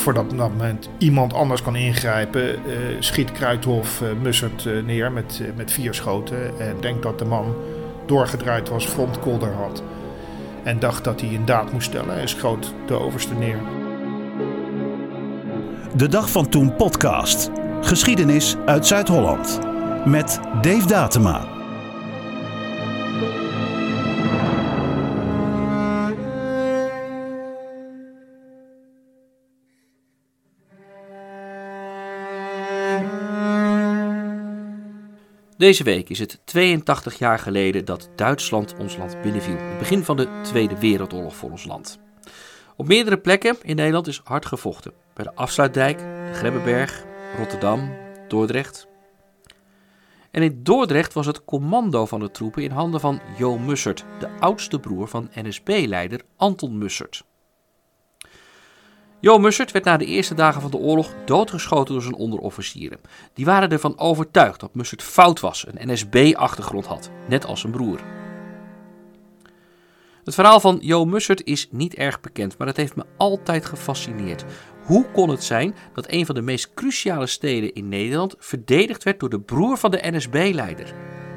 voordat op dat moment iemand anders kan ingrijpen, schiet Kruithof Mussert neer met, met vier schoten. En denkt dat de man doorgedraaid was, frontkolder had. En dacht dat hij een daad moest stellen en schoot de overste neer. De Dag van Toen podcast. Geschiedenis uit Zuid-Holland. Met Dave Datema. Deze week is het 82 jaar geleden dat Duitsland ons land binnenviel. Het begin van de Tweede Wereldoorlog voor ons land. Op meerdere plekken in Nederland is hard gevochten. Bij de Afsluitdijk, Grebbeberg, Rotterdam, Dordrecht. En in Dordrecht was het commando van de troepen in handen van Jo Mussert, de oudste broer van NSB-leider Anton Mussert. Jo Mussert werd na de eerste dagen van de oorlog doodgeschoten door zijn onderofficieren. Die waren ervan overtuigd dat Mussert fout was, een NSB-achtergrond had, net als zijn broer. Het verhaal van Jo Mussert is niet erg bekend, maar het heeft me altijd gefascineerd. Hoe kon het zijn dat een van de meest cruciale steden in Nederland verdedigd werd door de broer van de NSB-leider?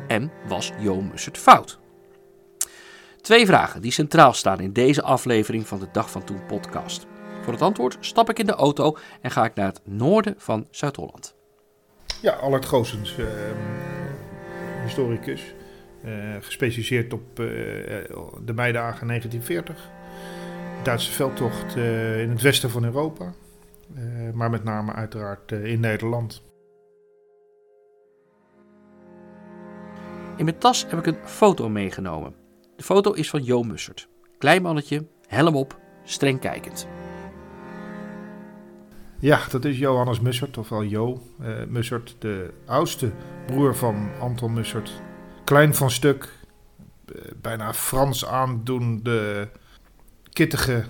En was Jo Mussert fout? Twee vragen die centraal staan in deze aflevering van de Dag van Toen podcast. Voor het antwoord stap ik in de auto en ga ik naar het noorden van Zuid-Holland. Ja, Allard Goossens, uh, historicus. Uh, gespecialiseerd op uh, de meidagen 1940. Duitse veldtocht in het westen van Europa. maar met name uiteraard in Nederland. In mijn tas heb ik een foto meegenomen. De foto is van Jo Mussert. Klein mannetje, helm op, streng kijkend. Ja, dat is Johannes Mussert, ofwel Jo uh, Mussert, de oudste broer van Anton Mussert. Klein van stuk, uh, bijna Frans aandoende, kittige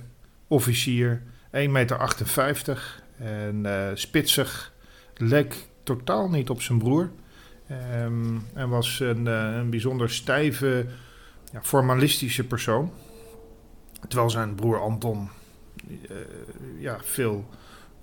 officier, 1,58 meter en uh, spitsig, leek totaal niet op zijn broer. Um, en was een, een bijzonder stijve, ja, formalistische persoon. Terwijl zijn broer Anton ja, veel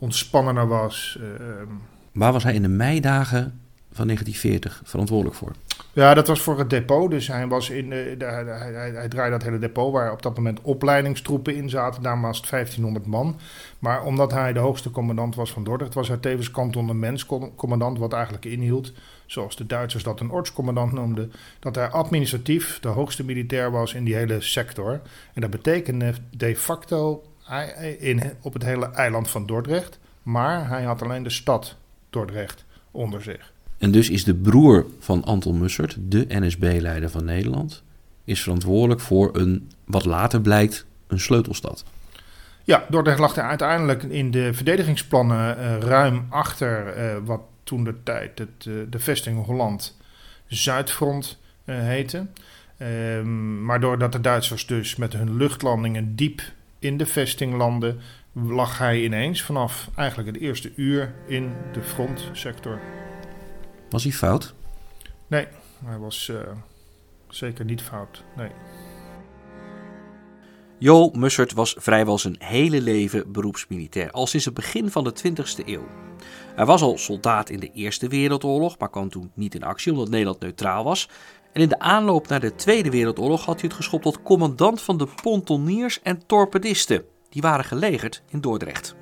ontspannender was. Ehm. Waar was hij in de meidagen van 1940 verantwoordelijk voor? Ja, dat was voor het depot. Dus hij, was in, de, hij, hij, hij, draaide dat hele depot waar op dat moment opleidingstroepen in zaten. Daar was het 1500 man. Maar omdat hij de hoogste commandant was van Dordrecht, was hij tevens kantonnementscommandant. Wat eigenlijk inhield, zoals de Duitsers dat een ortscommandant noemden, dat hij administratief de hoogste militair was in die hele sector. En dat betekende de facto in, op het hele eiland van Dordrecht. Maar hij had alleen de stad Dordrecht onder zich. En dus is de broer van Anton Mussert, de NSB-leider van Nederland, is verantwoordelijk voor een, wat later blijkt, een sleutelstad. Ja, Dordrecht lag er uiteindelijk in de verdedigingsplannen uh, ruim achter uh, wat toen de tijd het, uh, de vesting Holland Zuidfront heette. Ehm, maar doordat de Duitsers dus met hun luchtlandingen diep in de vestinglanden lag hij ineens vanaf eigenlijk het eerste uur in de frontsector. Was hij fout? Nee, hij was uh, zeker niet fout. Nee. Jo Mussert was vrijwel zijn hele leven beroepsmilitair, al sinds het begin van de 20e eeuw. Hij was al soldaat in de Eerste Wereldoorlog, maar kwam toen niet in actie omdat Nederland neutraal was. En in de aanloop naar de Tweede Wereldoorlog had hij het geschopt tot commandant van de pontoniers en torpedisten. Die waren gelegerd in Dordrecht.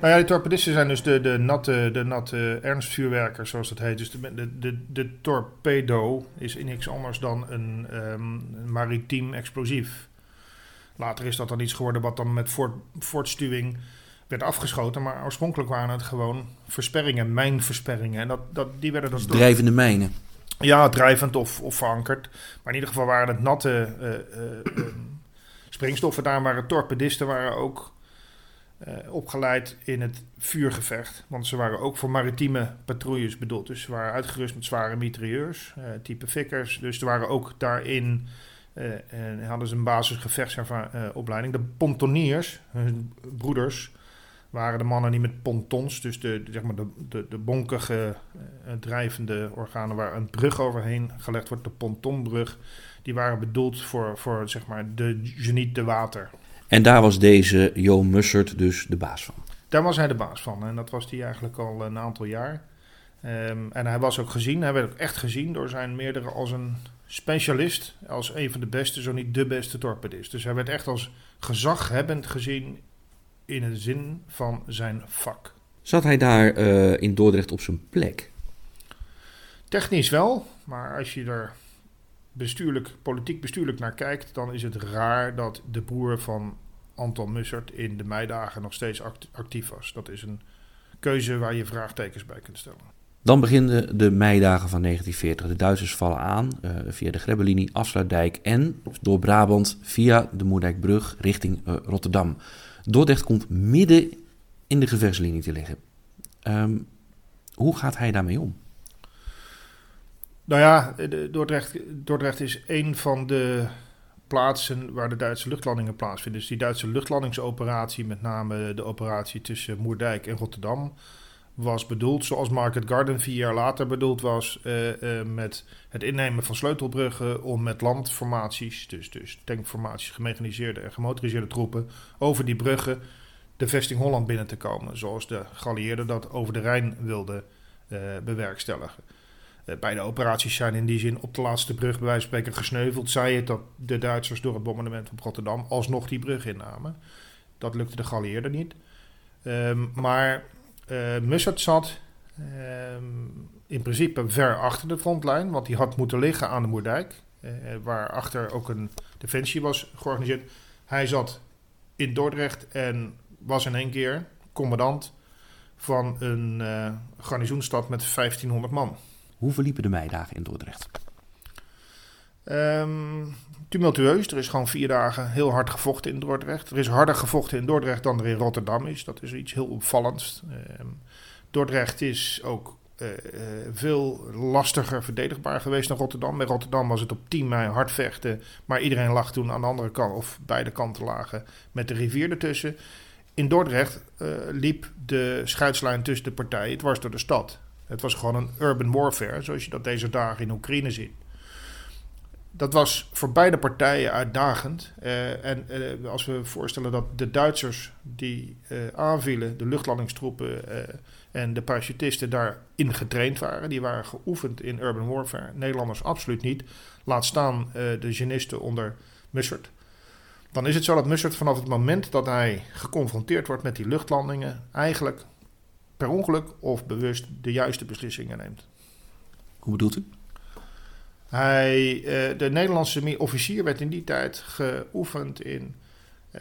Nou ja, die torpedisten zijn dus de, de, natte, de natte ernstvuurwerkers, zoals dat heet. Dus de, de, de, de torpedo is niks anders dan een, um, maritiem explosief. Later is dat dan iets geworden wat dan met voort, voortstuwing werd afgeschoten. Maar oorspronkelijk waren het gewoon versperringen, mijnversperringen. En dat, dat, die werden dan... Drijvende mijnen. Ja, drijvend of, verankerd. Maar in ieder geval waren het natte uh, uh, springstoffen. Daar waren torpedisten waren ook uh, opgeleid in het vuurgevecht. Want ze waren ook voor maritieme patrouilles bedoeld. Dus ze waren uitgerust met zware mitrailleurs, type fikkers. Dus er waren ook daarin... en hadden ze een basisgevechtsopleiding. de pontoniers, hun broeders, waren de mannen die met pontons, dus de, zeg maar de, de, de bonkige uh, drijvende organen waar een brug overheen gelegd wordt, de pontonbrug, die waren bedoeld voor, voor zeg maar de geniet de water. En daar was deze Jo Mussert dus de baas van? Daar was hij de baas van. En dat was hij eigenlijk al een aantal jaar. Ehm, en hij was ook gezien, hij werd ook echt gezien door zijn meerdere als een specialist. Als een van de beste, zo niet de beste torpedist. Dus hij werd echt als gezaghebbend gezien in de zin van zijn vak. Zat hij daar eh, in Dordrecht op zijn plek? Technisch wel, maar als je er bestuurlijk, politiek bestuurlijk naar kijkt, dan is het raar dat de broer van Anton Mussert in de meidagen nog steeds actief was. Dat is een keuze waar je vraagtekens bij kunt stellen. Dan beginnen de meidagen van 1940. De Duitsers vallen aan uh, via de Grebbelinie, Afsluitdijk en door Brabant via de Moerdijkbrug richting uh, Rotterdam. Dordrecht komt midden in de gevechtslinie te liggen. Um, hoe gaat hij daarmee om? Nou ja, Dordrecht, Dordrecht is een van de plaatsen waar de Duitse luchtlandingen plaatsvinden. Dus die Duitse luchtlandingsoperatie, met name de operatie tussen Moerdijk en Rotterdam, was bedoeld zoals Market Garden vier jaar later bedoeld was, uh, uh, met het innemen van sleutelbruggen om met landformaties, dus, dus tankformaties, gemechaniseerde en gemotoriseerde troepen, over die bruggen de vesting Holland binnen te komen, zoals de geallieerden dat over de Rijn wilden uh, bewerkstelligen. beide operaties zijn in die zin op de laatste brug bij wijze van spreken gesneuveld. Zij het dat de Duitsers door het bombardement op Rotterdam alsnog die brug innamen. Dat lukte de geallieerden niet. Um, maar uh, Mussert zat ehm, in principe ver achter de frontlijn, want die had moeten liggen aan de Moerdijk, uh, waar achter ook een defensie was georganiseerd. Hij zat in Dordrecht en was in één keer commandant van een uh, garnizoenstad met 1500 man. Hoe verliepen de meidagen in Dordrecht? Um, tumultueus. Er is gewoon vier dagen heel hard gevochten in Dordrecht. Er is harder gevochten in Dordrecht dan er in Rotterdam is. Dat is iets heel opvallends. Um, Dordrecht is ook uh, uh, veel lastiger verdedigbaar geweest dan Rotterdam. Bij Rotterdam was het op 10 mei hard vechten. Maar iedereen lag toen aan de andere kant, of beide kanten lagen, met de rivier ertussen. In Dordrecht uh, liep de scheidslijn tussen de partijen. Was door de stad. Het was gewoon een urban warfare, zoals je dat deze dagen in Oekraïne ziet dat was voor beide partijen uitdagend. Uh, en uh, als we voorstellen dat de Duitsers die uh, aanvielen, de luchtlandingstroepen en de parachutisten daarin getraind waren, die waren geoefend in urban warfare. Nederlanders absoluut niet. Laat staan de genisten onder Mussert. Dan is het zo dat Mussert vanaf het moment dat hij geconfronteerd wordt met die luchtlandingen, eigenlijk per ongeluk of bewust de juiste beslissingen neemt. Hoe bedoelt u? Hij, uh, de Nederlandse officier werd in die tijd geoefend in.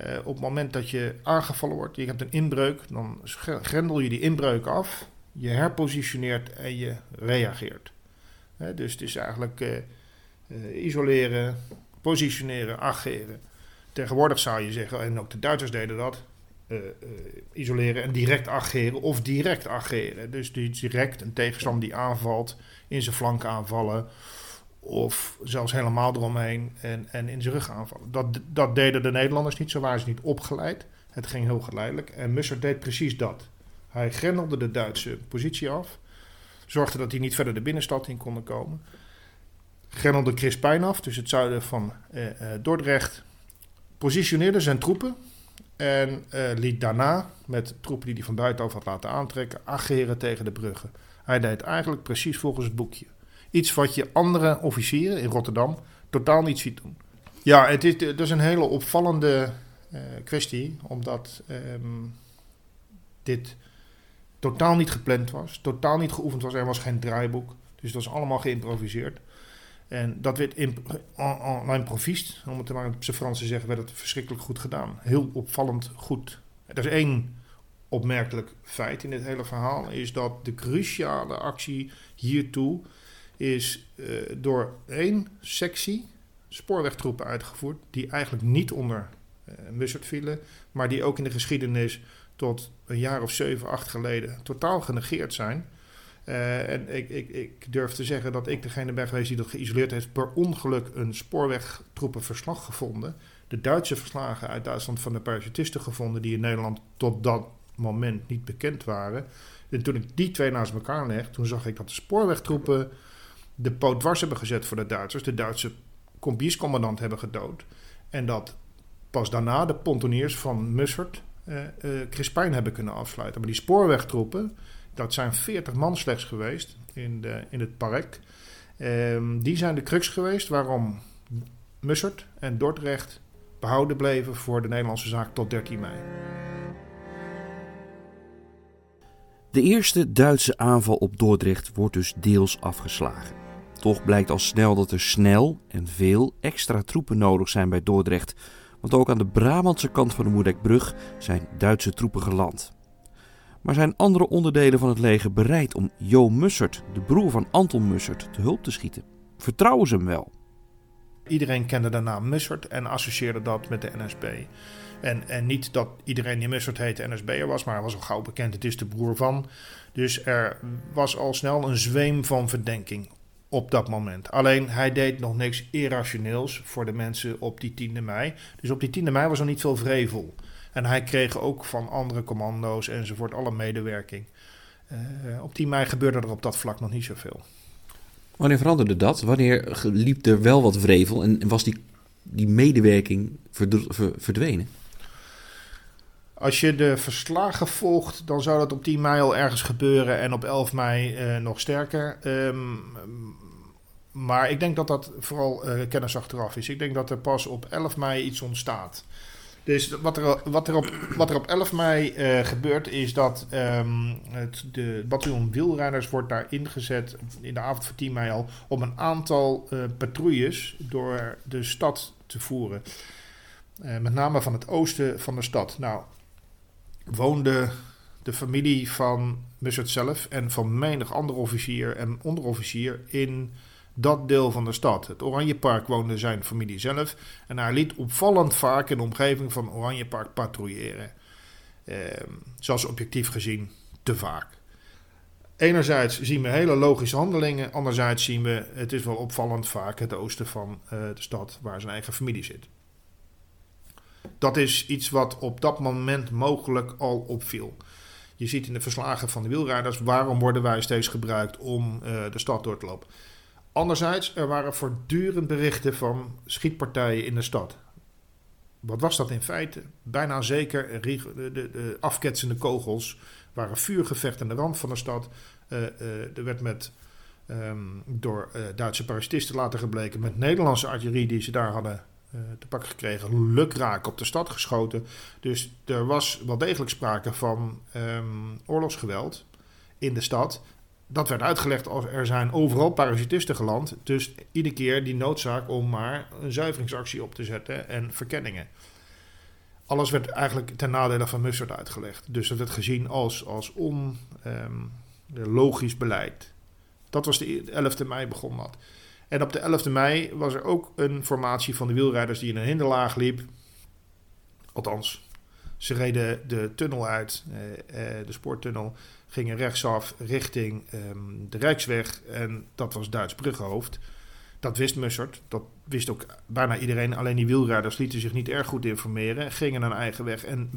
Uh, op het moment dat je aangevallen wordt, je hebt een inbreuk, dan grendel je die inbreuk af, je herpositioneert en je reageert. Dus het is eigenlijk uh, isoleren, positioneren, ageren. Tegenwoordig zou je zeggen, en ook de Duitsers deden dat, isoleren en direct ageren of direct ageren. Dus direct een tegenstander die aanvalt, in zijn flank aanvallen of zelfs helemaal eromheen en, en in zijn rug aanvallen. Dat, dat deden de Nederlanders niet, zo waren ze niet opgeleid. Het ging heel geleidelijk. En Musser deed precies dat. Hij grendelde de Duitse positie af. Zorgde dat hij niet verder de binnenstad in konden komen. Grendelde Crispijn af, dus het zuiden van eh, eh, Dordrecht. Positioneerde zijn troepen. En eh, liet daarna, met troepen die hij van buitenaf had laten aantrekken, ageren tegen de bruggen. Hij deed eigenlijk precies volgens het boekje. Iets wat je andere officieren in Rotterdam totaal niet ziet doen. Ja, het is, dat is een hele opvallende uh, kwestie, omdat um, dit totaal niet gepland was, totaal niet geoefend was. Er was geen draaiboek, dus dat was allemaal geïmproviseerd. En dat werd in, en, improvist, om het maar op zijn Frans zeggen, werd het verschrikkelijk goed gedaan. Heel opvallend goed. Er is één opmerkelijk feit in dit hele verhaal, is dat de cruciale actie hiertoe is uh, door één sectie spoorwegtroepen uitgevoerd, die eigenlijk niet onder uh, Mussert vielen, maar die ook in de geschiedenis tot een jaar of zeven, acht geleden totaal genegeerd zijn. Uh, en ik, ik, ik, durf te zeggen dat ik degene ben geweest die dat geïsoleerd heeft, per ongeluk een spoorwegtroepenverslag gevonden. De Duitse verslagen uit Duitsland van de parachutisten gevonden, die in Nederland tot dat moment niet bekend waren. En toen ik die twee naast elkaar leg, toen zag ik dat de spoorwegtroepen de poot dwars hebben gezet voor de Duitsers. De Duitse kompiescommandant hebben gedood. En dat pas daarna de pontoniers van Mussert uh, Crispijn hebben kunnen afsluiten. Maar die spoorwegtroepen, dat zijn 40 man slechts geweest in, de, in het park. Ehm, die zijn de crux geweest waarom Mussert en Dordrecht behouden bleven voor de Nederlandse zaak tot 13 mei. De eerste Duitse aanval op Dordrecht wordt dus deels afgeslagen. Blijkt al snel dat er snel en veel extra troepen nodig zijn bij Dordrecht, want ook aan de Brabantse kant van de Moerdijkbrug zijn Duitse troepen geland. Maar zijn andere onderdelen van het leger bereid om Jo Mussert, de broer van Anton Mussert, te hulp te schieten? Vertrouwen ze hem wel? Iedereen kende de naam Mussert en associeerde dat met de NSB. En, en niet dat iedereen die Mussert heette NSB'er was, maar hij was al gauw bekend. Het is de broer van. Dus er was al snel een zweem van verdenking op dat moment. Alleen hij deed nog niks irrationeels voor de mensen op die 10e mei. Dus op die 10e mei was er niet veel vrevel. En hij kreeg ook van andere commando's enzovoort alle medewerking. Uh, op 10 mei gebeurde er op dat vlak nog niet zoveel. Wanneer veranderde dat? Wanneer liep er wel wat vrevel en was die, die medewerking verdwenen? Als je de verslagen volgt, dan zou dat op 10 mei al ergens gebeuren en op 11 mei uh, nog sterker. Um, maar ik denk dat dat vooral uh, kennis achteraf is. Ik denk dat er pas op 11 mei iets ontstaat. Dus wat er, wat er, op, wat er op 11 mei uh, gebeurt, is dat um, het de bataljon wielrijders wordt daar ingezet in de avond van 10 mei al om een aantal patrouilles door de stad te voeren. Met name van het oosten van de stad. Nou, woonde de familie van Mussert zelf en van menig andere officier en onderofficier in dat deel van de stad. Het Oranjepark woonde zijn familie zelf en hij liet opvallend vaak in de omgeving van Oranjepark patrouilleren. Eh, zoals objectief gezien te vaak. Enerzijds zien we hele logische handelingen, anderzijds zien we, het is wel opvallend vaak het oosten van uh, de stad waar zijn eigen familie zit. Dat is iets wat op dat moment mogelijk al opviel. Je ziet in de verslagen van de wielrijders waarom worden wij steeds gebruikt om uh, de stad door te lopen. Anderzijds, er waren voortdurend berichten van schietpartijen in de stad. Wat was dat in feite? Bijna zeker de, de, de afketsende kogels waren vuurgevechten aan de rand van de stad. Uh, er werd met, um, door Duitse parachutisten later gebleken met Nederlandse artillerie die ze daar hadden te pakken gekregen, lukraak op de stad geschoten. Dus er was wel degelijk sprake van um, oorlogsgeweld in de stad dat werd uitgelegd als er zijn overal parasitisten geland. Dus iedere keer die noodzaak om maar een zuiveringsactie op te zetten en verkenningen. Alles werd eigenlijk ten nadele van Mussert uitgelegd. Dus dat werd gezien als, als onlogisch ehm, beleid. Dat was de 11e mei begon dat. En op de 11e mei was er ook een formatie van de wielrijders die in een hinderlaag liep. Althans, ze reden de tunnel uit, eh, eh, de spoortunnel gingen rechtsaf richting um, de Rijksweg. En dat was Duits Bruggenhoofd. Dat wist Mussert. Dat wist ook bijna iedereen. Alleen die wielrijders lieten zich niet erg goed informeren. Gingen een eigen weg. En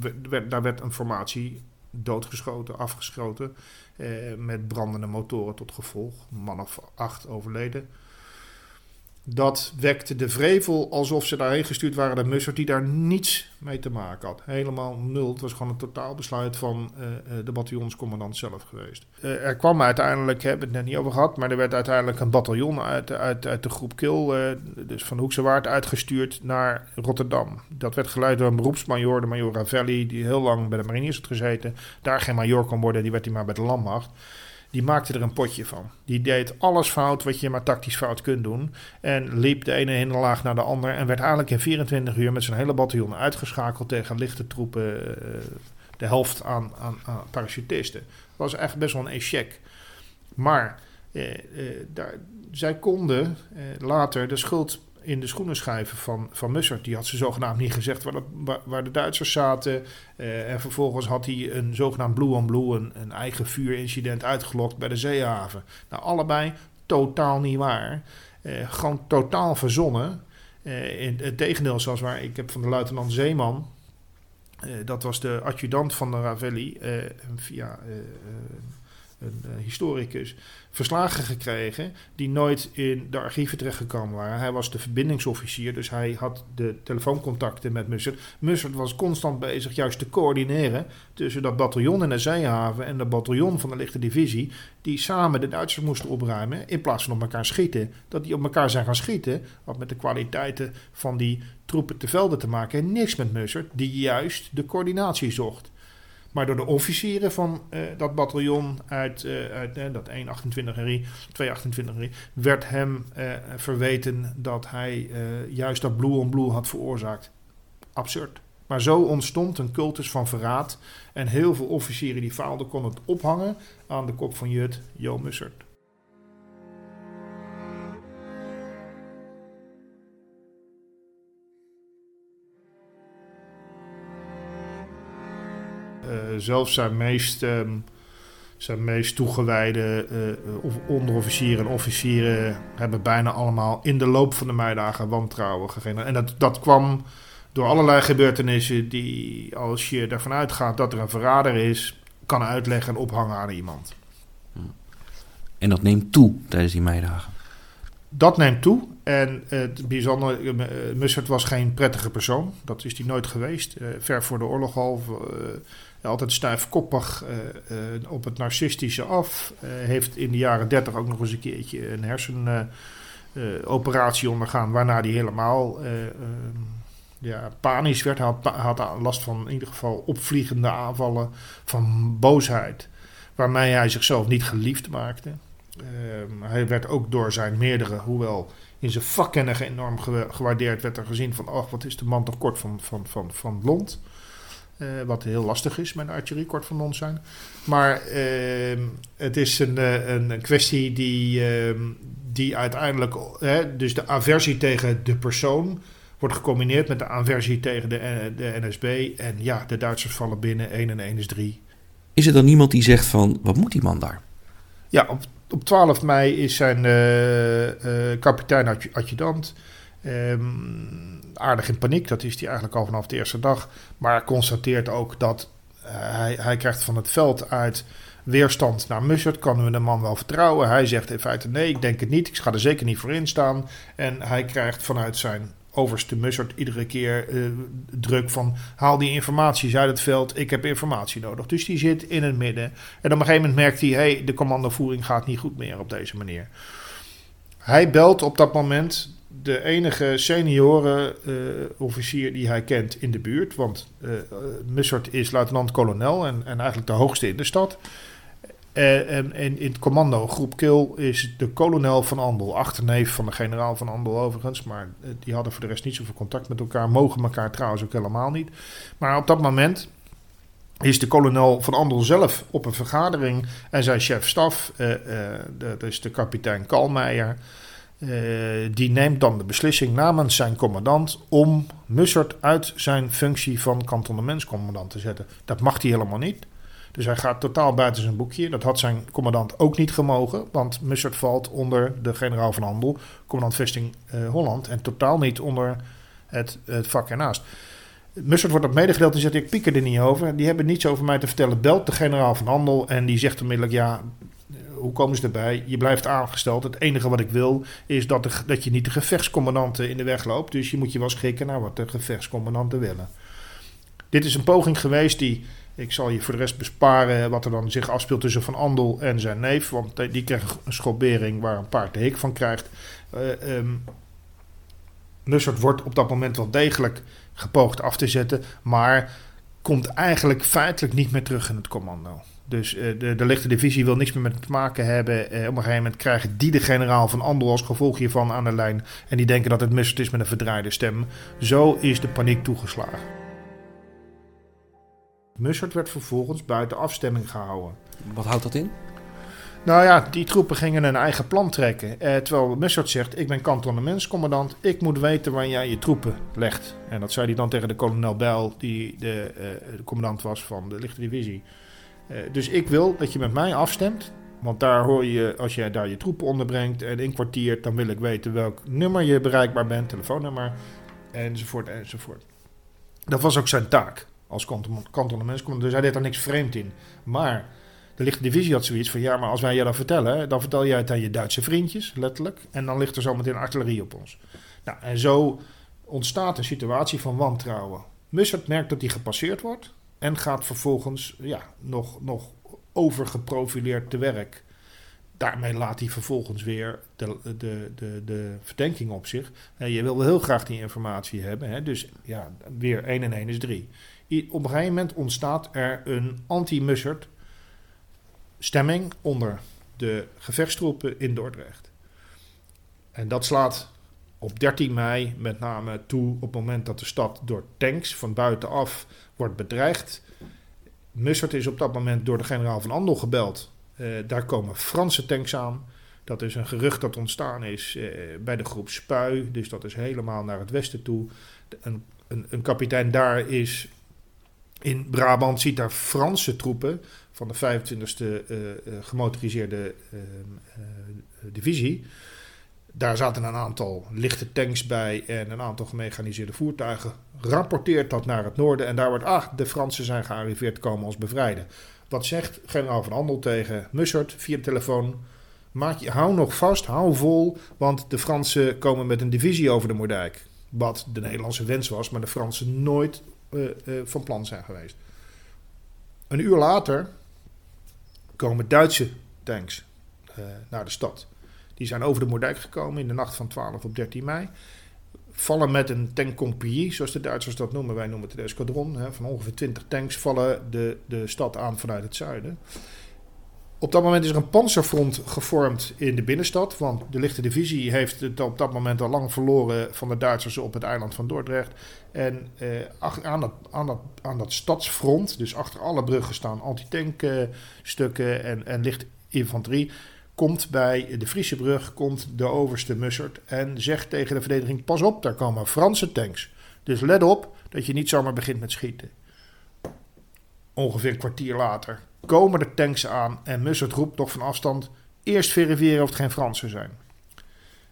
daar werd een formatie doodgeschoten, afgeschoten. Eh, met brandende motoren tot gevolg. Een man of acht overleden. Dat wekte de vrevel alsof ze daarheen gestuurd waren naar Mussert, die daar niets mee te maken had. Helemaal nul. Het was gewoon een totaal besluit van uh, de bataljonscommandant zelf geweest. Uh, er kwam uiteindelijk, hebben we het net niet over gehad, maar er werd uiteindelijk een bataljon uit, uit, uit de groep Kil, uh, dus van Hoekse Waard, uitgestuurd naar Rotterdam. Dat werd geleid door een beroepsmajor, de major Ravelli, die heel lang bij de mariniers had gezeten. Daar geen major kon worden, die werd hij maar bij de landmacht die maakte er een potje van. Die deed alles fout wat je maar tactisch fout kunt doen. En liep de ene hinderlaag naar de ander. En werd eigenlijk in 24 uur met zijn hele bataljon uitgeschakeld tegen lichte troepen. Eh, de helft aan, aan, parachutisten. Dat was echt best wel een échec. Maar eh, eh, daar, zij konden eh, later de schuld in de schoenen schrijven van, van Mussert. Die had ze zogenaamd niet gezegd waar, waar, de Duitsers zaten. Uh, en vervolgens had hij een zogenaamd Blue on Blue, een, een eigen vuurincident uitgelokt bij de zeehaven. Nou, allebei totaal niet waar. Uh, gewoon totaal verzonnen. Uh, in het tegendeel, zoals waar ik heb van de luitenant Zeeman. dat was de adjudant van de Ravelli. via een uh, historicus, verslagen gekregen die nooit in de archieven terechtgekomen waren. Hij was de verbindingsofficier, dus hij had de telefooncontacten met Mussert. Mussert was constant bezig juist te coördineren tussen dat bataljon in de zeehaven en dat bataljon van de lichte divisie, die samen de Duitsers moesten opruimen in plaats van op elkaar schieten. Dat die op elkaar zijn gaan schieten, had met de kwaliteiten van die troepen te velden te maken en niks met Mussert, die juist de coördinatie zocht. Maar door de officieren van uh, dat bataljon uit, uh, uit uh, dat 128 RI, 228 RI, werd hem verweten dat hij juist dat blue on blue had veroorzaakt. Absurd. Maar zo ontstond een cultus van verraad. En heel veel officieren die faalden konden het ophangen aan de kop van Jut, Jo Mussert. Zelfs zijn meest, um, zijn meest toegewijde uh, onderofficieren en officieren hebben bijna allemaal in de loop van de meidagen wantrouwen gegeven. En dat, dat kwam door allerlei gebeurtenissen die, als je ervan uitgaat dat er een verrader is, kan uitleggen en ophangen aan iemand. En dat neemt toe tijdens die meidagen? Dat neemt toe. En het bijzondere, Mussert was geen prettige persoon. Dat is hij nooit geweest. Uh, ver voor de oorlog al. Altijd stijfkoppig uh, op het narcistische af. heeft in de jaren dertig ook nog eens een keertje een hersenoperatie ondergaan. Waarna hij helemaal ja, panisch werd. Had, had last van in ieder geval opvliegende aanvallen van boosheid. Waarmee hij zichzelf niet geliefd maakte. Uh, hij werd ook door zijn meerdere, hoewel in zijn vakkennis enorm gewaardeerd, werd er gezien van, oh, wat is de man toch kort van, van, van, van blond. Uh, wat heel lastig is met archerie, kort van blond zijn. Maar uh, het is een, eh, een, een kwestie die, ehm, die uiteindelijk, dus de aversie tegen de persoon, wordt gecombineerd met de aversie tegen de, de NSB. En ja, de Duitsers vallen binnen, 1 en 1 is 3. Is er dan niemand die zegt van, wat moet die man daar? Ja, op, op 12 mei is zijn kapitein adjudant um, aardig in paniek. Dat is hij eigenlijk al vanaf de eerste dag. Maar constateert ook dat uh, hij, hij krijgt van het veld uit weerstand naar Mussert. Kunnen we de man wel vertrouwen? Hij zegt in feite nee, ik denk het niet. Ik ga er zeker niet voor instaan. En hij krijgt vanuit zijn overste Mussert iedere keer uh, druk van haal die informatie uit het veld, ik heb informatie nodig. Dus die zit in het midden. En op een gegeven moment merkt hij, hey, de commandovoering gaat niet goed meer op deze manier. Hij belt op dat moment de enige senioren uh, officier die hij kent in de buurt. Want uh, Mussert is luitenant-kolonel en, en eigenlijk de hoogste in de stad. Uh, en, en, in het commando groep Kill is de kolonel van Andel, achterneef van de generaal van Andel overigens. Maar die hadden voor de rest niet zoveel contact met elkaar, mogen elkaar trouwens ook helemaal niet. Maar op dat moment is de kolonel van Andel zelf op een vergadering en zijn chef staf, dat is de kapitein Kalmeijer, die neemt dan de beslissing namens zijn commandant om Mussert uit zijn functie van kantonnementscommandant te zetten. Dat mag hij helemaal niet. Dus hij gaat totaal buiten zijn boekje. Dat had zijn commandant ook niet gemogen. Want Mussert valt onder de generaal van Handel, commandant vesting uh, Holland. En totaal niet onder het, het vak ernaast. Mussert wordt op medegedeeld en zegt: Ik piek er niet over. Die hebben niets over mij te vertellen. Belt de generaal van Handel en die zegt onmiddellijk: Ja, hoe komen ze erbij? Je blijft aangesteld. Het enige wat ik wil is dat, de, dat je niet de gevechtscommandanten in de weg loopt. Dus je moet je wel schikken naar wat de gevechtscommandanten willen. Dit is een poging geweest die ik zal je voor de rest besparen wat er dan zich afspeelt tussen Van Andel en zijn neef. Want die krijgt een schobering waar een paard de hik van krijgt. Uh, um, Mussert wordt op dat moment wel degelijk gepoogd af te zetten. Maar komt eigenlijk feitelijk niet meer terug in het commando. Dus uh, de, de lichte divisie wil niks meer met te maken hebben. Uh, op een gegeven moment krijgen die de generaal van Andel als gevolg hiervan aan de lijn. En die denken dat het Mussert is met een verdraaide stem. Zo is de paniek toegeslagen. Mussert werd vervolgens buiten afstemming gehouden. Wat houdt dat in? Nou ja, die troepen gingen een eigen plan trekken. Eh, terwijl Mussert zegt, ik ben kantonnementscommandant. Ik moet weten waar jij je troepen legt. En dat zei hij dan tegen de kolonel Bijl, die de, uh, de commandant was van de lichte divisie. Uh, dus ik wil dat je met mij afstemt. Want daar hoor je, als jij daar je troepen onderbrengt en inkwartiert... dan wil ik weten welk nummer je bereikbaar bent, telefoonnummer, enzovoort, enzovoort. Dat was ook zijn taak als kantonnementscommandant. Dus hij deed daar niks vreemd in. Maar De lichte divisie had zoiets van, ja, maar als wij je dat vertellen, dan vertel jij het aan je Duitse vriendjes, letterlijk. En dan ligt er zometeen artillerie op ons. Nou, en zo ontstaat een situatie van wantrouwen. Mussert merkt dat hij gepasseerd wordt en gaat vervolgens ja, nog, nog overgeprofileerd te werk. Daarmee laat hij vervolgens weer de, de, de, de verdenking op zich. Je wil wel heel graag die informatie hebben. Hè? Dus ja, weer 1 en 1 is 3. Op een gegeven moment ontstaat er een anti-Mussert stemming onder de gevechtstroepen in Dordrecht. En dat slaat op 13 mei met name toe op het moment dat de stad door tanks van buitenaf wordt bedreigd. Mussert is op dat moment door de generaal van Andel gebeld. Uh, daar komen Franse tanks aan. Dat is een gerucht dat ontstaan is uh, bij de groep Spui. Dus dat is helemaal naar het westen toe. Een, een, een kapitein daar is in Brabant, ziet daar Franse troepen van de 25e uh, gemotoriseerde divisie. Daar zaten een aantal lichte tanks bij en een aantal gemechaniseerde voertuigen. Rapporteert dat naar het noorden en daar wordt, ah, de Fransen zijn gearriveerd, komen ons bevrijden. Wat zegt generaal van Andel tegen Mussert via de telefoon? Maak je, hou nog vast, hou vol, want de Fransen komen met een divisie over de Moerdijk. Wat de Nederlandse wens was, maar de Fransen nooit uh, uh, van plan zijn geweest. Een uur later komen Duitse tanks uh, naar de stad. Die zijn over de Moerdijk gekomen in de nacht van 12 op 13 mei. Vallen met een tankcompagnie, zoals de Duitsers dat noemen. Wij noemen het de escadron. Hè, van ongeveer 20 tanks vallen de, de stad aan vanuit het zuiden. Op dat moment is er een panzerfront gevormd in de binnenstad. Want de lichte divisie heeft het op dat moment al lang verloren van de Duitsers op het eiland van Dordrecht. En eh, aan, dat, aan, dat, aan dat stadsfront, dus achter alle bruggen staan antitankstukken en, en licht infanterie komt bij de Friese brug komt de overste Mussert en zegt tegen de verdediging: Pas op, daar komen Franse tanks. Dus let op dat je niet zomaar begint met schieten. Ongeveer een kwartier later komen de tanks aan en Mussert roept nog van afstand: Eerst verifiëren of het geen Fransen zijn.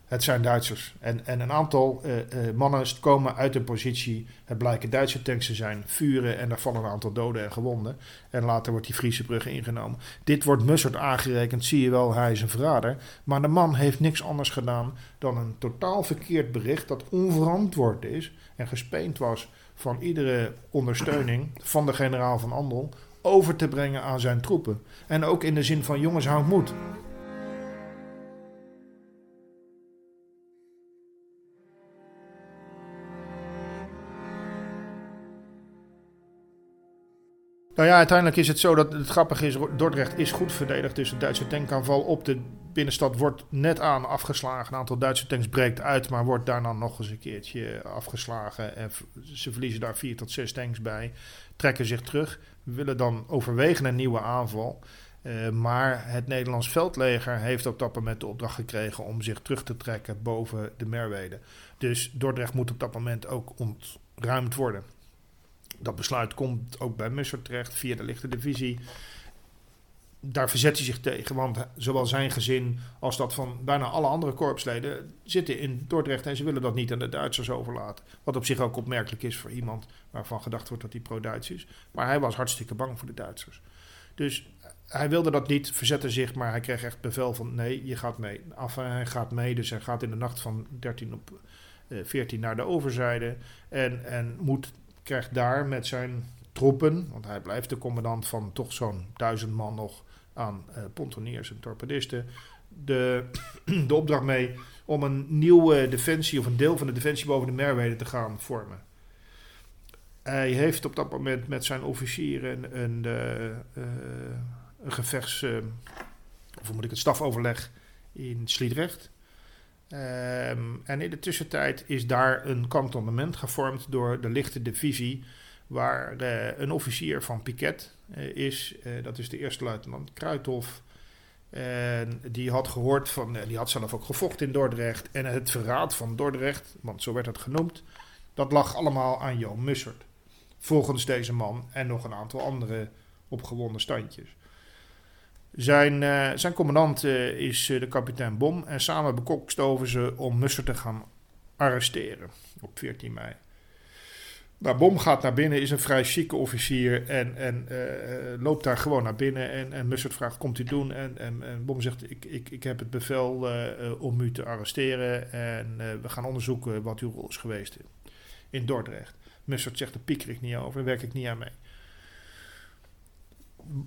Het zijn Duitsers. En, en een aantal uh, uh, mannen komen uit een positie. Het blijken Duitse tanks te zijn, vuren en daar vallen een aantal doden en gewonden. En later wordt die Friese brug ingenomen. Dit wordt Mussert aangerekend, zie je wel, hij is een verrader. Maar de man heeft niks anders gedaan dan een totaal verkeerd bericht dat onverantwoord is en gespeend was van iedere ondersteuning van de generaal van Andel over te brengen aan zijn troepen. En ook in de zin van jongens, houd moed. Nou ja, uiteindelijk is het zo dat het grappige is, Dordrecht is goed verdedigd. Dus de Duitse tankaanval op de binnenstad wordt net aan afgeslagen. Een aantal Duitse tanks breekt uit, maar wordt daarna nog eens een keertje afgeslagen. En ze verliezen daar vier tot zes tanks bij, trekken zich terug, willen dan overwegen een nieuwe aanval. Uh, maar het Nederlands veldleger heeft op dat moment de opdracht gekregen om zich terug te trekken boven de Merwede. Dus Dordrecht moet op dat moment ook ontruimd worden. Dat besluit komt ook bij Mussert terecht via de lichte divisie. Daar verzet hij zich tegen, want zowel zijn gezin als dat van bijna alle andere korpsleden zitten in Dordrecht en ze willen dat niet aan de Duitsers overlaten. Wat op zich ook opmerkelijk is voor iemand waarvan gedacht wordt dat hij pro-Duits is. Maar hij was hartstikke bang voor de Duitsers. Dus hij wilde dat niet, verzette zich, maar hij kreeg echt bevel van nee, je gaat mee. Af, hij gaat mee, dus hij gaat in de nacht van 13 op 14 naar de overzijde en, en moet krijgt daar met zijn troepen, want hij blijft de commandant van toch zo'n duizend man nog aan uh, pontoniers en torpedisten, de, de opdracht mee om een nieuwe defensie of een deel van de defensie boven de Merwede te gaan vormen. Hij heeft op dat moment met zijn officieren een, een, uh, een gevechts, of moet ik het, stafoverleg in Sliedrecht. Um, en in de tussentijd is daar een kantonnement gevormd door de lichte divisie, waar uh, een officier van Piquet uh, is. Uh, dat is de eerste luitenant Kruithof. En die had gehoord van, die had zelf ook gevochten in Dordrecht. En het verraad van Dordrecht, want zo werd het genoemd, dat lag allemaal aan Johan Mussert. Volgens deze man en nog een aantal andere opgewonden standjes. Zijn, uh, zijn commandant uh, is uh, de kapitein Bom en samen bekokstoven ze om Musser te gaan arresteren op 14 mei. Nou, Bom gaat naar binnen, is een vrij chique officier en, en loopt daar gewoon naar binnen. En, en Mussert vraagt, komt u doen? En, en, Bom zegt, ik, ik, ik heb het bevel om u te arresteren en we gaan onderzoeken wat uw rol is geweest in Dordrecht. Mussert zegt, daar pieker ik niet over, daar werk ik niet aan mee.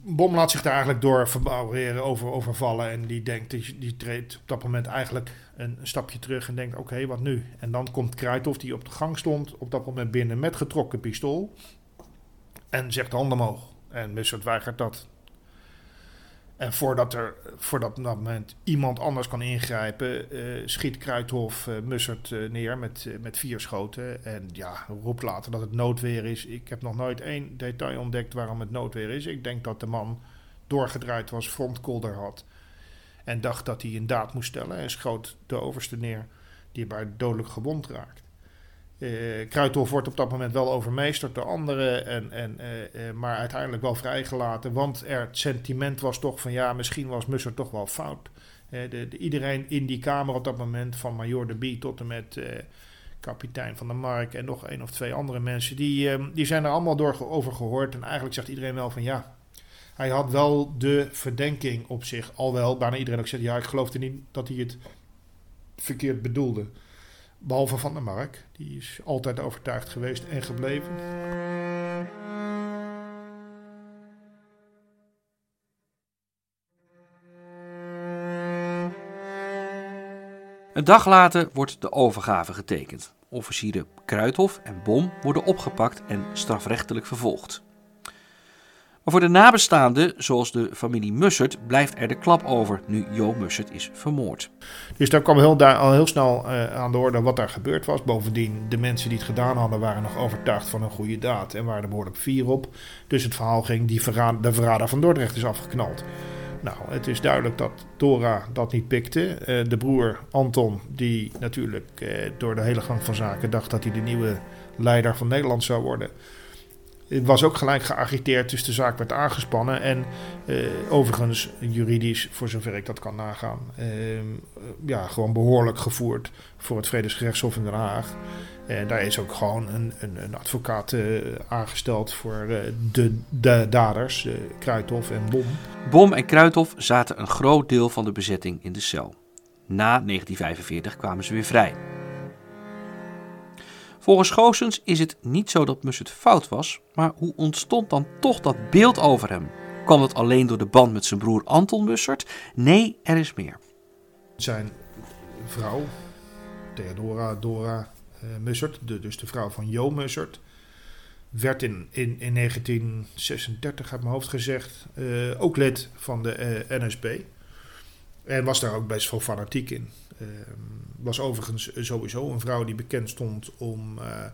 Bom laat zich daar eigenlijk door verbouweren, over, overvallen. En die denkt, die, die treedt op dat moment eigenlijk een, stapje terug en denkt: oké, wat nu? En dan komt Kruithof, die op de gang stond, op dat moment binnen met getrokken pistool. En zegt handen omhoog. En Mussert weigert dat. En voordat er voordat dat moment iemand anders kan ingrijpen, uh, schiet Kruithof uh, Mussert uh, neer met, met vier schoten. En ja, roept later dat het noodweer is. Ik heb nog nooit één detail ontdekt waarom het noodweer is. Ik denk dat de man doorgedraaid was, frontkolder had. En dacht dat hij een daad moest stellen en schoot de overste neer, die bij dodelijk gewond raakt. Uh, wordt op dat moment wel overmeesterd door anderen, en, en, uh, uh, maar uiteindelijk wel vrijgelaten. Want er, het sentiment was toch van ja, misschien was Musser toch wel fout. De, de, iedereen in die kamer op dat moment, van Major de Bie tot en met kapitein van de Mark en nog één of twee andere mensen, die, die zijn er allemaal door over gehoord. En eigenlijk zegt iedereen wel van ja, hij had wel de verdenking op zich. Al wel, bijna iedereen ook zegt ja, ik geloofde niet dat hij het verkeerd bedoelde. Behalve Van der Mark, die is altijd overtuigd geweest en gebleven. Een dag later wordt de overgave getekend. Officieren Kruithof en Bom worden opgepakt en strafrechtelijk vervolgd. Maar voor de nabestaanden, zoals de familie Mussert, blijft er de klap over nu Jo Mussert is vermoord. Dus daar kwam heel, daar, al heel snel uh, aan de orde wat daar gebeurd was. Bovendien, de mensen die het gedaan hadden waren nog overtuigd van een goede daad en waren er behoorlijk vier op. Dus het verhaal ging, die verraad, de verrader van Dordrecht is afgeknald. Nou, het is duidelijk dat Dora dat niet pikte. Uh, de broer Anton, die natuurlijk uh, door de hele gang van zaken dacht dat hij de nieuwe leider van Nederland zou worden was ook gelijk geagiteerd, dus de zaak werd aangespannen. En uh, overigens, juridisch, voor zover ik dat kan nagaan, uh, ja, gewoon behoorlijk gevoerd voor het Vredesgerechtshof in Den Haag. En daar is ook gewoon een, een, een advocaat uh, aangesteld voor de, de daders, Kruithof en Bom. Bom en Kruithof zaten een groot deel van de bezetting in de cel. Na 1945 kwamen ze weer vrij. Volgens Goossens is het niet zo dat Mussert fout was, maar hoe ontstond dan toch dat beeld over hem? Kwam het alleen door de band met zijn broer Anton Mussert? Nee, er is meer. Zijn vrouw, Theodora Dora uh, Mussert, de, dus de vrouw van Jo Mussert, werd in, in, in 1936, uit mijn hoofd gezegd, uh, ook lid van de uh, NSB. En was daar ook best wel fanatiek in. Uh, was overigens sowieso een vrouw die bekend stond om uh,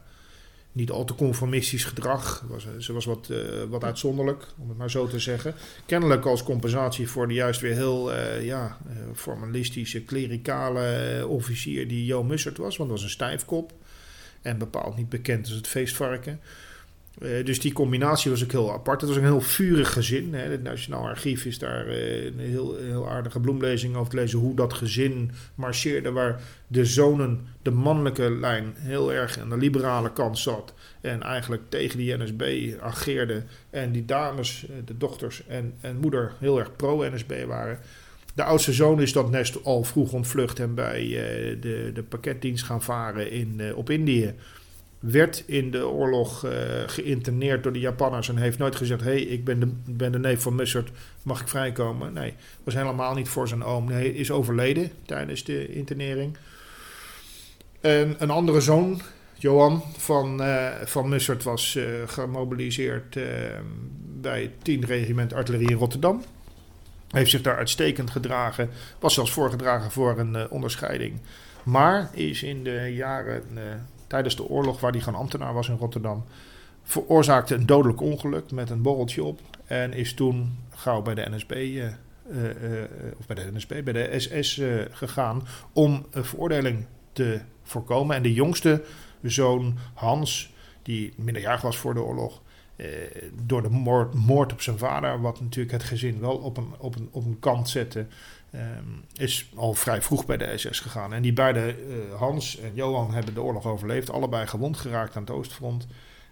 niet al te conformistisch gedrag. Was, ze was wat, uh, wat uitzonderlijk, om het maar zo te zeggen. Kennelijk als compensatie voor de juist weer heel ja, formalistische, klerikale officier die Jo Mussert was. Want dat was een stijfkop en bepaald niet bekend als het feestvarken. Uh, dus die combinatie was ook heel apart. Het was een heel vurig gezin. Hè. Het Nationaal Archief is daar uh, een heel, heel aardige bloemlezing over te lezen. Hoe dat gezin marcheerde. Waar de zonen, de mannelijke lijn, heel erg aan de liberale kant zat. En eigenlijk tegen die NSB ageerde. En die dames, eh, de dochters en, en moeder, heel erg pro-NSB waren. De oudste zoon is dat nest al vroeg ontvlucht en bij de, de pakketdienst gaan varen in, op Indië werd in de oorlog uh, geïnterneerd door de Japanners en heeft nooit gezegd: hé, hey, ik ben de, neef van Mussert, mag ik vrijkomen? Nee, was helemaal niet voor zijn oom. Hij is overleden tijdens de internering. En een andere zoon, Johan van, uh, van Mussert, was uh, gemobiliseerd bij het 10 regiment artillerie in Rotterdam. Heeft zich daar uitstekend gedragen. Was zelfs voorgedragen voor een onderscheiding. Maar is in de jaren tijdens de oorlog, waar hij gewoon ambtenaar was in Rotterdam, veroorzaakte een dodelijk ongeluk met een borreltje op. En is toen gauw bij de NSB, uh, uh, uh, of bij de NSB, bij de SS gegaan om een veroordeling te voorkomen. En de jongste zoon, Hans, die minderjarig was voor de oorlog, door de moord, moord, op zijn vader, wat natuurlijk het gezin wel op een, op een, op een kant zette, Um, is al vrij vroeg bij de SS gegaan. En die beide, uh, Hans en Johan, hebben de oorlog overleefd. Allebei gewond geraakt aan het Oostfront.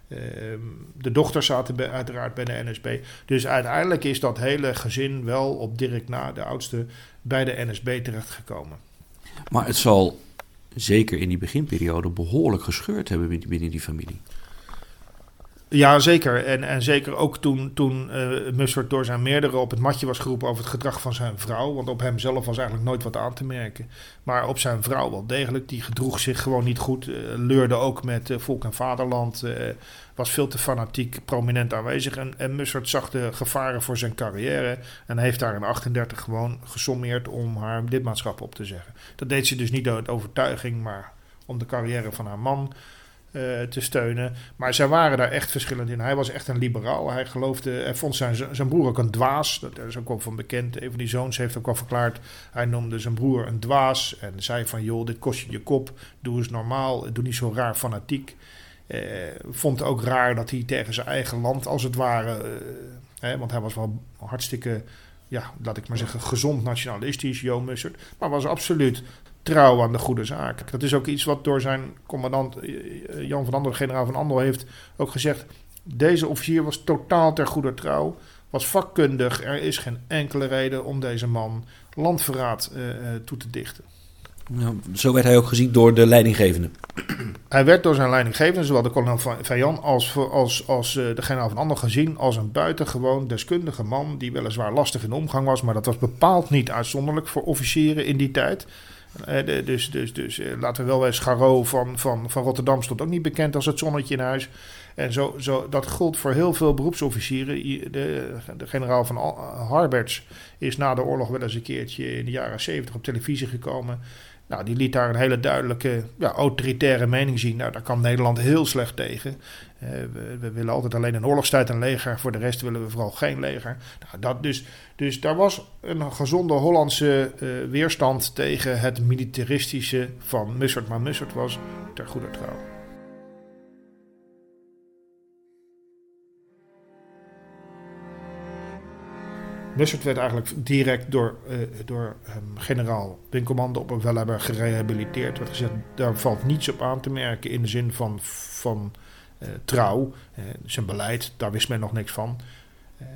Ehm, de dochters zaten uiteraard bij de NSB. Dus uiteindelijk is dat hele gezin wel op Dirk na, de oudste, bij de NSB terechtgekomen. Maar het zal zeker in die beginperiode behoorlijk gescheurd hebben binnen die familie. Ja, zeker. En, en zeker ook toen, toen uh, Mussert door zijn meerdere op het matje was geroepen over het gedrag van zijn vrouw. Want op hemzelf was eigenlijk nooit wat aan te merken. Maar op zijn vrouw wel degelijk. Die gedroeg zich gewoon niet goed. Uh, leurde ook met uh, volk en vaderland. was veel te fanatiek, prominent aanwezig. En, en Mussert zag de gevaren voor zijn carrière. En heeft daar in 38 gewoon gesommeerd om haar lidmaatschap op te zeggen. Dat deed ze dus niet uit overtuiging, maar om de carrière van haar man uh, te steunen. Maar zij waren daar echt verschillend in. Hij was echt een liberaal. Hij geloofde, hij vond zijn, zijn broer ook een dwaas. Dat is ook wel van bekend. Een van die zoons heeft ook al verklaard. Hij noemde zijn broer een dwaas. En zei van, joh, dit kost je je kop. Doe eens normaal. Doe niet zo raar fanatiek. Uh, vond ook raar dat hij tegen zijn eigen land, als het ware... Uh, hè, want hij was wel hartstikke ja, laat ik maar zeggen, gezond nationalistisch, Jo Mussert. Maar was absoluut trouw aan de goede zaak. Dat is ook iets wat door zijn commandant eh, eh, Jan van Andel, generaal van Andel, heeft ook gezegd. Deze officier was totaal ter goede trouw, was vakkundig. Er is geen enkele reden om deze man landverraad uh, toe te dichten. Nou, zo werd hij ook gezien door de leidinggevende. Hij werd door zijn leidinggevende, zowel de kolonel Vajan als, als, als uh, de generaal van Andel gezien als een buitengewoon deskundige man die weliswaar lastig in de omgang was, maar dat was bepaald niet uitzonderlijk voor officieren in die tijd. Uh, dus dus, dus uh, laten we wel eens Garot van, van, van Rotterdam stond ook niet bekend als het zonnetje in huis. En zo, zo, dat gold voor heel veel beroepsofficieren. De, de generaal van Harberts is na de oorlog wel eens een keertje in de jaren 70 op televisie gekomen. Nou, die liet daar een hele duidelijke ja, autoritaire mening zien. Nou, daar kan Nederland heel slecht tegen. Uh, we, we, willen altijd alleen in oorlogstijd een leger. Voor de rest willen we vooral geen leger. Nou, dat dus, dus daar was een gezonde Hollandse uh, weerstand tegen het militaristische van Mussert. Maar Mussert was ter goede trouw. Mussert werd eigenlijk direct door, uh, door um, generaal Winkelman op een welhebber gerehabiliteerd. Werd gezegd, daar valt niets op aan te merken in de zin van, van trouw. Uh, zijn beleid, daar wist men nog niks van.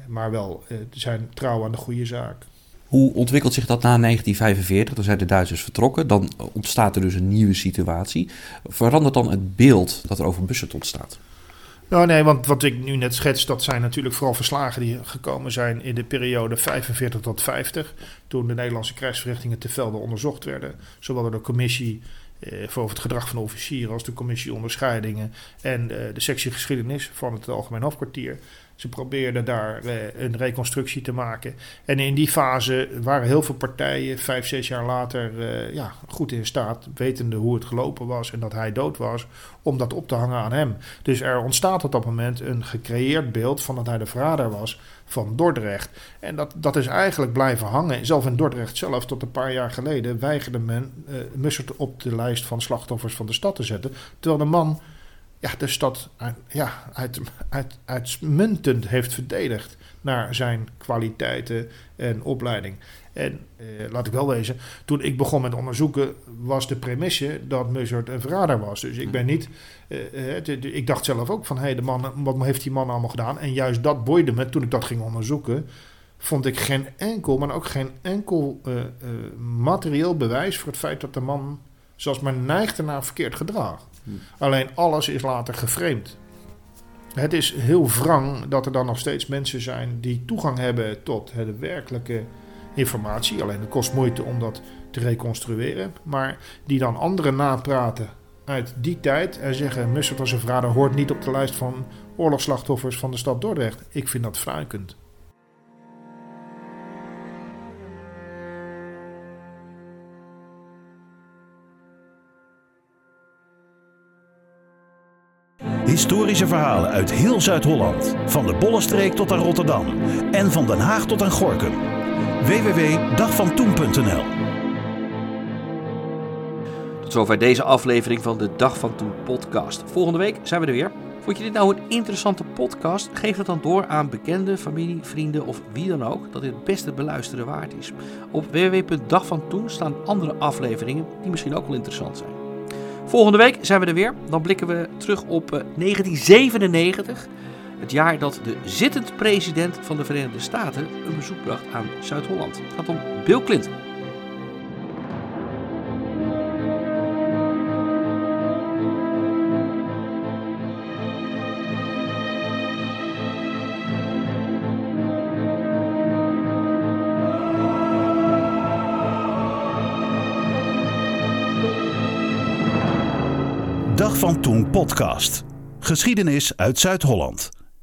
maar wel zijn trouw aan de goede zaak. Hoe ontwikkelt zich dat na 1945? Dan zijn de Duitsers vertrokken. Dan ontstaat er dus een nieuwe situatie. Verandert dan het beeld dat er over Mussert ontstaat? Nou nee, want wat ik nu net schets, dat zijn natuurlijk vooral verslagen die gekomen zijn in de periode 45 tot 50. Toen de Nederlandse krijgsverrichtingen te velde onderzocht werden. Zowel door de commissie eh, voor het gedrag van officieren als de commissie onderscheidingen en eh, de sectie geschiedenis van het Algemeen Hofkwartier. Ze probeerden daar eh, een reconstructie te maken. En in die fase waren heel veel partijen, vijf, zes jaar later, eh, ja, goed in staat, wetende hoe het gelopen was en dat hij dood was, om dat op te hangen aan hem. Dus er ontstaat op dat moment een gecreëerd beeld van dat hij de verrader was van Dordrecht. En dat, dat is eigenlijk blijven hangen. Zelf in Dordrecht zelf, tot een paar jaar geleden, weigerde men uh, Mussert op de lijst van slachtoffers van de stad te zetten. Terwijl de man ja, de stad ja, uit, uit, uitmuntend heeft verdedigd naar zijn kwaliteiten en opleiding. En eh, laat ik wel wezen, toen ik begon met onderzoeken, was de premisse dat Muzzard een verrader was. Dus ik ben niet. Eh, eh ik dacht zelf ook van hé, hey, de man, wat heeft die man allemaal gedaan? En juist dat boeide me toen ik dat ging onderzoeken. Vond ik geen enkel, maar ook geen enkel uh, materieel bewijs voor het feit dat de man, zoals men neigde naar verkeerd gedrag. Alleen alles is later geframed. Het is heel wrang dat er dan nog steeds mensen zijn die toegang hebben tot de werkelijke informatie. Alleen het kost moeite om dat te reconstrueren. Maar die dan anderen napraten uit die tijd en zeggen: Mussert als een verrader hoort niet op de lijst van oorlogsslachtoffers van de stad Dordrecht. Ik vind dat fruikend. Historische verhalen uit heel Zuid-Holland. Van de Bollenstreek tot aan Rotterdam. En van Den Haag tot aan Gorkum. www.dagvantoen.nl Tot zover deze aflevering van de Dag van Toen podcast. Volgende week zijn we er weer. Vond je dit nou een interessante podcast? Geef het dan door aan bekenden, familie, vrienden of wie dan ook dat dit het beste beluisteren waard is. Op www.dagvantoen staan andere afleveringen die misschien ook wel interessant zijn. Volgende week zijn we er weer. Dan blikken we terug op 1997. Het jaar dat de zittend president van de Verenigde Staten een bezoek bracht aan Zuid-Holland. Het gaat om Bill Clinton. Van Toen podcast. Geschiedenis uit Zuid-Holland.